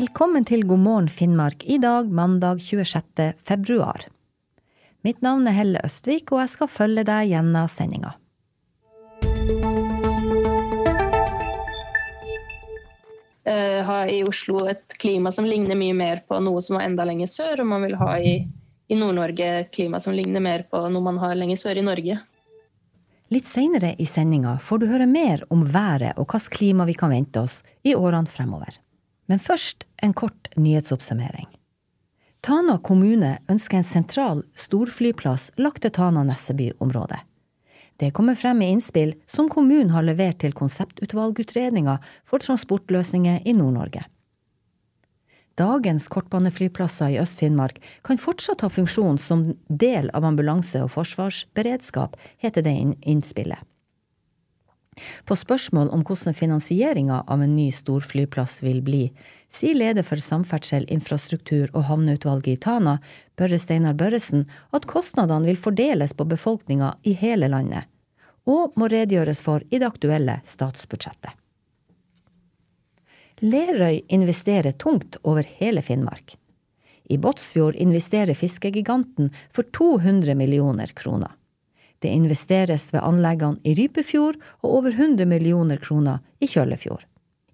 Velkommen til God morgen Finnmark i dag, mandag 26. februar. Mitt navn er Helle Østvik, og jeg skal følge deg gjennom sendinga. Uh, ha i Oslo et klima som ligner mye mer på noe som var enda lenger sør, og man vil ha i, i Nord-Norge klima som ligner mer på noe man har lenger sør i Norge. Litt seinere i sendinga får du høre mer om været og hvilket klima vi kan vente oss i årene fremover. Men først en kort nyhetsoppsummering. Tana kommune ønsker en sentral storflyplass lagt til Tana-Nesseby-området. Det kommer frem i innspill som kommunen har levert til konseptutvalgutredninga for transportløsninger i Nord-Norge. Dagens kortbaneflyplasser i Øst-Finnmark kan fortsatt ha funksjon som del av ambulanse- og forsvarsberedskap, heter det innspillet. På spørsmål om hvordan finansieringa av en ny storflyplass vil bli, sier leder for samferdsel, infrastruktur og havneutvalget i Tana, Børre Steinar Børresen, at kostnadene vil fordeles på befolkninga i hele landet, og må redegjøres for i det aktuelle statsbudsjettet. Lerøy investerer tungt over hele Finnmark. I Båtsfjord investerer fiskegiganten for 200 millioner kroner. Det investeres ved anleggene i Rypefjord og over 100 millioner kroner i Kjøllefjord.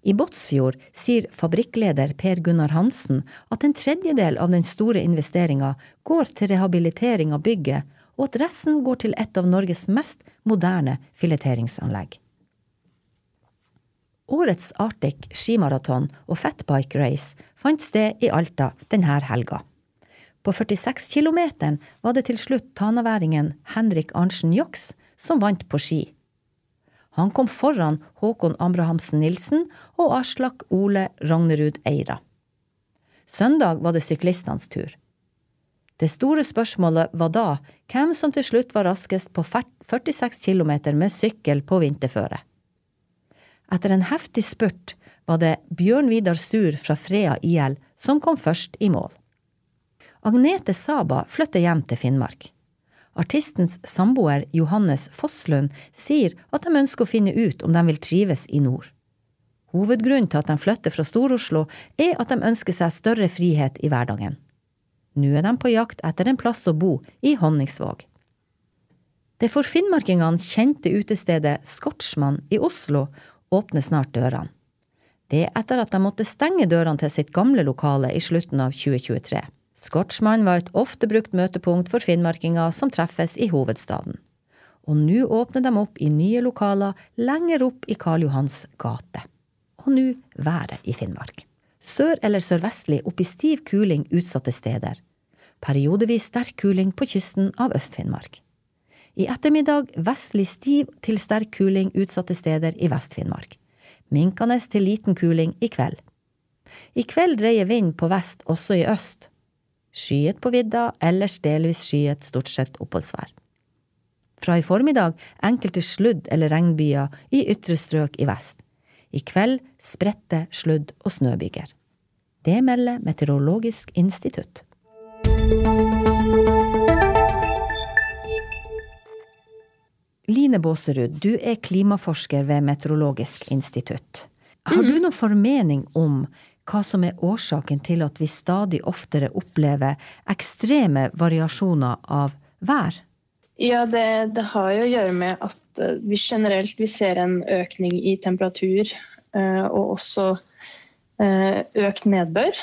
I Båtsfjord sier fabrikkleder Per Gunnar Hansen at en tredjedel av den store investeringa går til rehabilitering av bygget, og at resten går til et av Norges mest moderne fileteringsanlegg. Årets Arctic skimaraton og fatbike race fant sted i Alta denne helga. På 46 km var det til slutt tanaværingen Henrik Arntzen Joks som vant på ski. Han kom foran Håkon Abrahamsen Nilsen og Aslak Ole Ragnerud Eira. Søndag var det syklistenes tur. Det store spørsmålet var da hvem som til slutt var raskest på 46 km med sykkel på vinterføre. Etter en heftig spurt var det Bjørn Vidar Sur fra Frea IL som kom først i mål. Agnete Saba flytter hjem til Finnmark. Artistens samboer Johannes Fosslund sier at de ønsker å finne ut om de vil trives i nord. Hovedgrunnen til at de flytter fra Stor-Oslo, er at de ønsker seg større frihet i hverdagen. Nå er de på jakt etter en plass å bo i Honningsvåg. Det for finnmarkingene kjente utestedet Skotsmann i Oslo åpner snart dørene. Det er etter at de måtte stenge dørene til sitt gamle lokale i slutten av 2023. Scotsman var et ofte brukt møtepunkt for finnmarkinger som treffes i hovedstaden. Og nå åpner de opp i nye lokaler lenger opp i Karl Johans gate. Og nå været i Finnmark. Sør- eller sørvestlig opp i stiv kuling utsatte steder. Periodevis sterk kuling på kysten av Øst-Finnmark. I ettermiddag vestlig stiv til sterk kuling utsatte steder i Vest-Finnmark. Minkende til liten kuling i kveld. I kveld dreier vind på vest også i øst, Skyet på vidda, ellers delvis skyet, stort sett oppholdsvær. Fra i formiddag enkelte sludd- eller regnbyer i ytre strøk i vest. I kveld spredte sludd- og snøbyger. Det melder Meteorologisk institutt. Line Båserud, du er klimaforsker ved Meteorologisk institutt. Har du mhm. noen formening om hva som er årsaken til at vi stadig oftere opplever ekstreme variasjoner av vær? Ja, det, det har jo å gjøre med at eh, vi generelt vi ser en økning i temperatur eh, og også eh, økt nedbør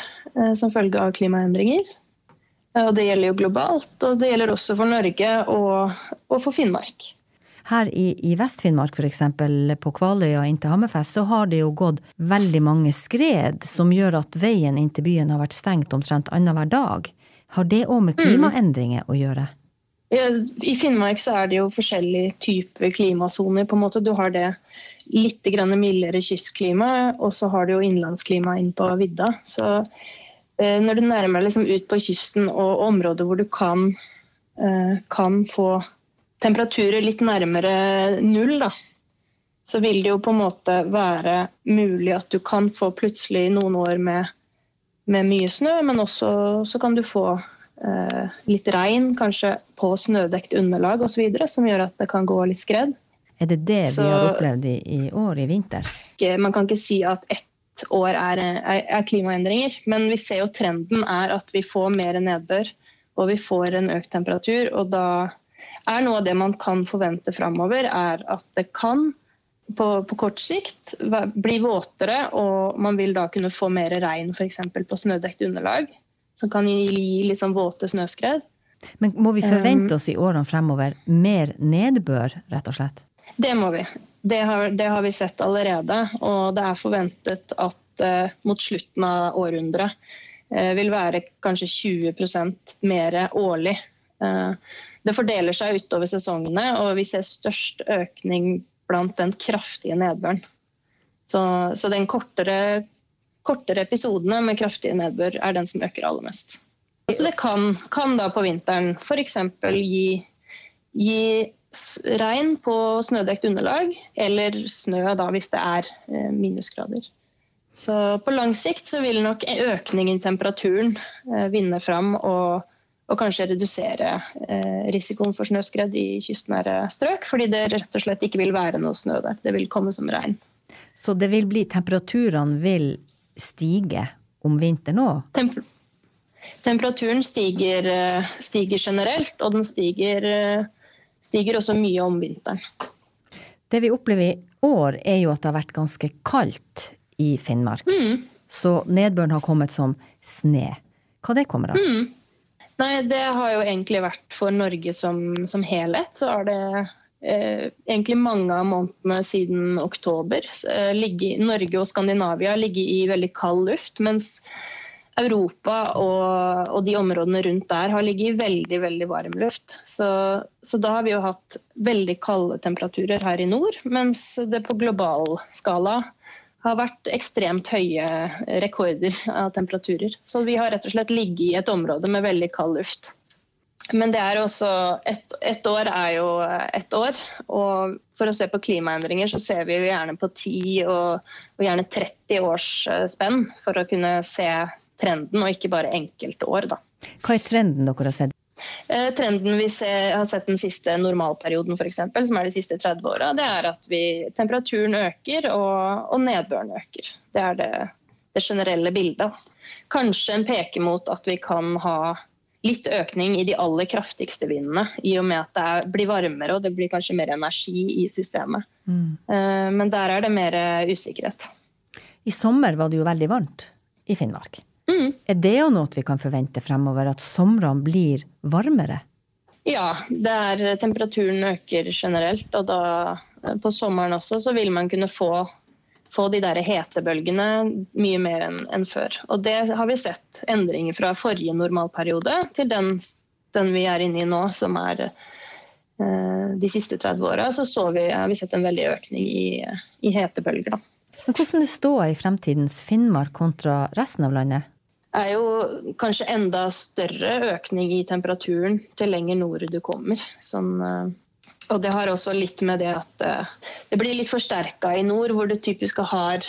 som følge av klimaendringer. Og det gjelder jo globalt, og det gjelder også for Norge og, og for Finnmark. Her i, i Vest-Finnmark f.eks., på Kvaløya inn til Hammerfest, så har det jo gått veldig mange skred som gjør at veien inn til byen har vært stengt omtrent annenhver dag. Har det òg med mm. klimaendringer å gjøre? Ja, I Finnmark så er det jo forskjellige typer klimasoner. på en måte. Du har det litt mildere kystklima, og så har du jo innlandsklima inn på vidda. Så eh, når du nærmer deg liksom ut på kysten og områder hvor du kan, eh, kan få temperaturer litt nærmere null, da, så vil det jo på en måte være mulig at du kan få plutselig noen år med, med mye snø, men også så kan du få eh, litt regn, kanskje på snødekt underlag osv., som gjør at det kan gå litt skred. Er det det så, vi har opplevd i, i, år, i vinter? Man kan ikke si at ett år er, er, er, klimaendringer, men vi ser jo trenden er at vi får mer nedbør og vi får en økt temperatur. Og da er noe av det man kan forvente framover, er at det kan på, på, kort sikt bli våtere, og man vil da kunne få mer regn f.eks. på snødekt underlag. Som kan gi litt sånn våte snøskred. Men må vi forvente um, oss i årene fremover mer nedbør, rett og slett? Det må vi. Det har, det har vi sett allerede. Og det er forventet at uh, mot slutten av århundret uh, vil være kanskje 20% mer årlig. Uh, det fordeler seg utover sesongene, og vi ser størst økning blant den kraftige nedbøren. Så, så den kortere, kortere, episodene med kraftige nedbør er den som øker aller mest. Så det kan, kan da på vinteren f.eks. Gi, gi regn på snødekt underlag, eller snø da hvis det er eh, minusgrader. Så på lang sikt så vil nok økning i temperaturen eh, vinne fram og og kanskje redusere eh, risikoen for snøskred i kystnære strøk. Fordi det rett og slett ikke vil være noe snø der. Det vil komme som regn. Så det vil bli Temperaturene vil stige om vinteren òg? Temp temperaturen stiger, eh, stiger, generelt, og den stiger, eh, stiger også mye om vinteren. Det vi opplever i år, er jo at det har vært ganske kaldt i Finnmark. Mm. Så nedbøren har kommet som sne. Hva det kommer av? Mm. Nei, det har jo egentlig vært for Norge som, som helhet. Så har det eh, egentlig mange av månedene siden oktober eh, ligge, Norge og Skandinavia ligger i veldig kald luft. Mens Europa og, og, de områdene rundt der har ligget i veldig veldig varm luft. Så, så, da har vi jo hatt veldig kalde temperaturer her i nord, mens det på global skala har vært ekstremt høye rekorder av temperaturer. Så vi har rett og slett ligget i et område med veldig kald luft. Men det er også ett et år er jo ett år. Og for å se på klimaendringer så ser vi jo gjerne på 10 og, og gjerne 30 års eh, spenn for å kunne se trenden, og ikke bare enkeltår. Da. Hva er trenden dere har sett? Eh, trenden vi ser, har sett den siste normalperioden, for eksempel, som er de siste 30 åra, det er at vi, temperaturen øker og, og nedbøren øker. Det er det, det, generelle bildet. Kanskje en peker mot at vi kan ha litt økning i de aller kraftigste vindene, i og med at det er, blir varmere og det blir kanskje mer energi i systemet. Mm. Eh, men der er det mer usikkerhet. I sommer var det jo veldig varmt i Finnmark. Mm. Er det jo noe vi kan forvente fremover, at somrene blir varmere? Ja, der temperaturen øker generelt, og da eh, på sommeren også, så vil man kunne få, få de der hetebølgene mye mer enn en før. Og det har vi sett endringer fra forrige normalperiode til den, den vi er inne i nå, som er eh, de siste 30 åra. Så, så vi, har vi sett en veldig økning i, i hetebølger. Men hvordan det står i fremtidens Finnmark kontra resten av landet? Er jo kanskje enda større økning i temperaturen til lenger nord du kommer. Sånn, eh, og det har også litt med det at eh, det blir litt forsterka i nord, hvor du typisk har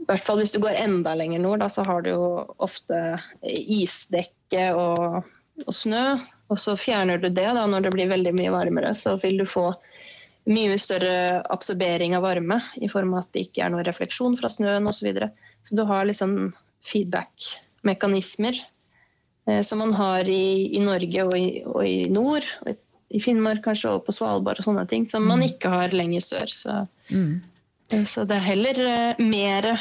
i hvert fall hvis du går enda lenger nord, da, så har du jo ofte isdekke og, og, snø. Og så fjerner du det da, når det blir veldig mye varmere. Så vil du få mye større absorbering av varme i form av at det ikke er noe refleksjon fra snøen osv. Så, videre. så du har liksom feedback mekanismer eh, som man har i, i Norge og i, og i, nord, og i Finnmark kanskje, og på Svalbard og sånne ting, som man mm. ikke har lenger sør. Så, mm. Eh, så det er heller eh, mer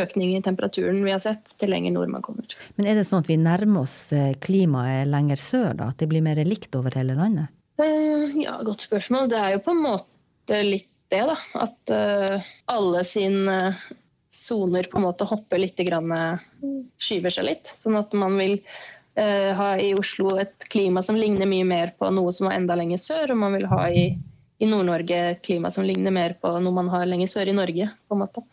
økning i temperaturen vi har sett, til lenger nord man kommer. Men er det sånn at vi nærmer oss klimaet lenger sør, da? At det blir mer likt over hele landet? Ja, godt spørsmål. Det er jo på en måte litt det, da. At alle sin soner på en måte hopper litt, grann, skyver seg litt. Sånn at man vil uh, ha i Oslo et klima som ligner mye mer på noe som er enda lenger sør, og man vil ha i, i Nord-Norge et klima som ligner mer på noe man har lenger sør i Norge. på en måte.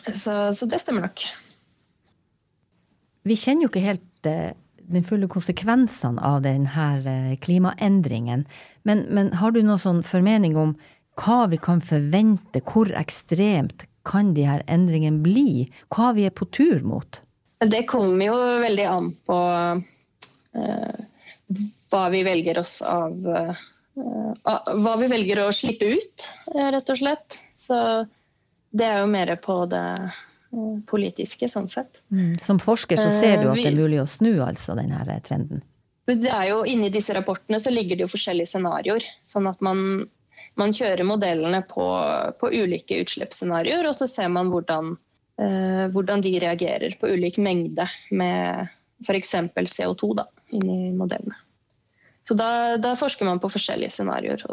Så, så det stemmer nok. Vi kjenner jo ikke helt uh, den fulle konsekvensene av denne klimaendringen. Men, men har du noen sånn formening om hva vi kan forvente, hvor ekstremt kan de her endringene bli? Hva vi er på tur mot? Det kommer jo veldig an på hva vi velger oss av Hva vi velger å slippe ut, rett og slett. Så det er jo mer på det politiske, sånn sett. Mm. Som forsker så ser du at det er mulig å snu altså denne trenden? Det er jo Inni disse rapportene så ligger det jo forskjellige scenarioer. Sånn at man, man kjører modellene på, på ulike utslippsscenarioer, og så ser man hvordan, eh, hvordan, de reagerer på ulik mengde med f.eks. CO2 da, inni modellene. Så da, da, forsker man på forskjellige scenarioer.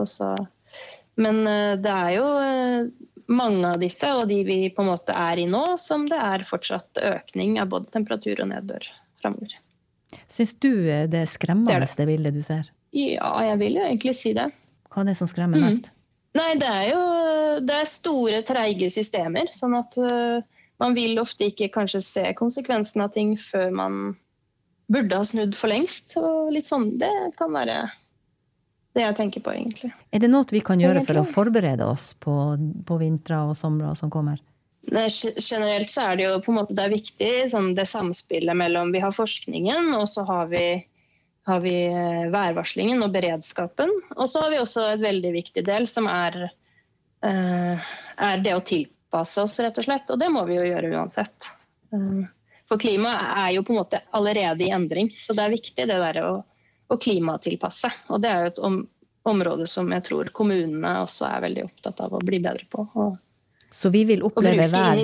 Men eh, det er jo eh, mange av disse, og de vi på en måte er i nå, som det er fortsatt økning av både temperatur og nedbør framover. Syns du det er skremmende, det, det. det bildet du ser? Ja, jeg vil jo egentlig si det. Hva er det som skremmer mest? Mm. Nei, det er jo det er store, treige systemer. Sånn at uh, man vil ofte ikke kanskje se konsekvensen av ting før man burde ha snudd for lengst. Og litt sånn, det kan være det jeg tenker på, egentlig. Er det noe vi kan gjøre for å forberede oss på, på vintre og somre som kommer? generelt så er det jo på en måte det er viktig sånn det samspillet mellom Vi har forskningen, og så har vi, har vi eh, værvarslingen og beredskapen. Og så har vi også et veldig viktig del som er, uh, er det å tilpasse oss, rett og slett. Og det må vi jo gjøre uansett. Uh, for klimaet er jo på en måte allerede i endring, så det er viktig det der å, å klimatilpasse. Og det er jo et om, område som jeg tror kommunene også er veldig opptatt av å bli bedre på. Og, så vi vil oppleve vær,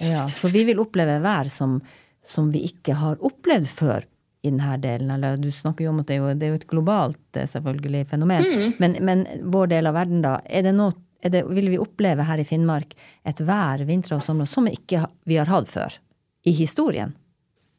ja, så vi vil oppleve vær som, som, vi ikke har opplevd før i denne delen. Eller du snakker jo om at det er jo, det er jo et globalt eh, selvfølgelig fenomen. Mm. Men, men, vår del av verden, da. Er det noe, er det, vil vi oppleve her i Finnmark et vær, vintre og sommer, som ikke vi har hatt før? I historien?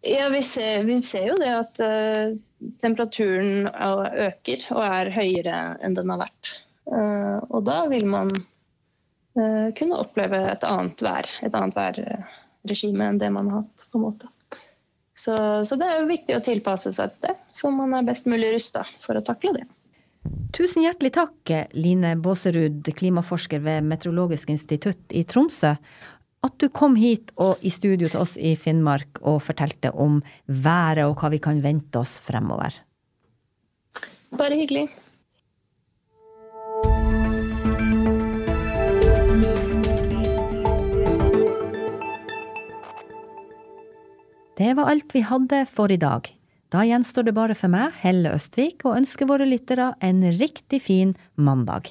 Ja, vi ser, vi ser jo det at uh, temperaturen øker og er høyere enn den har vært. Uh, og da vil man uh, kunne oppleve et annet vær, et annet værregime enn det man har hatt. på en måte. Så, så, det er jo viktig å tilpasse seg til det, så man er best mulig rusta for å takle det. Tusen hjertelig takk, Line Båserud, klimaforsker ved Meteorologisk institutt i Tromsø, at du kom hit og i studio til oss i Finnmark og fortalte om været og hva vi kan vente oss fremover. Bare hyggelig. Det var alt vi hadde for i dag. Da gjenstår det bare for meg, Helle Østvik, å ønske våre lyttere en riktig fin mandag.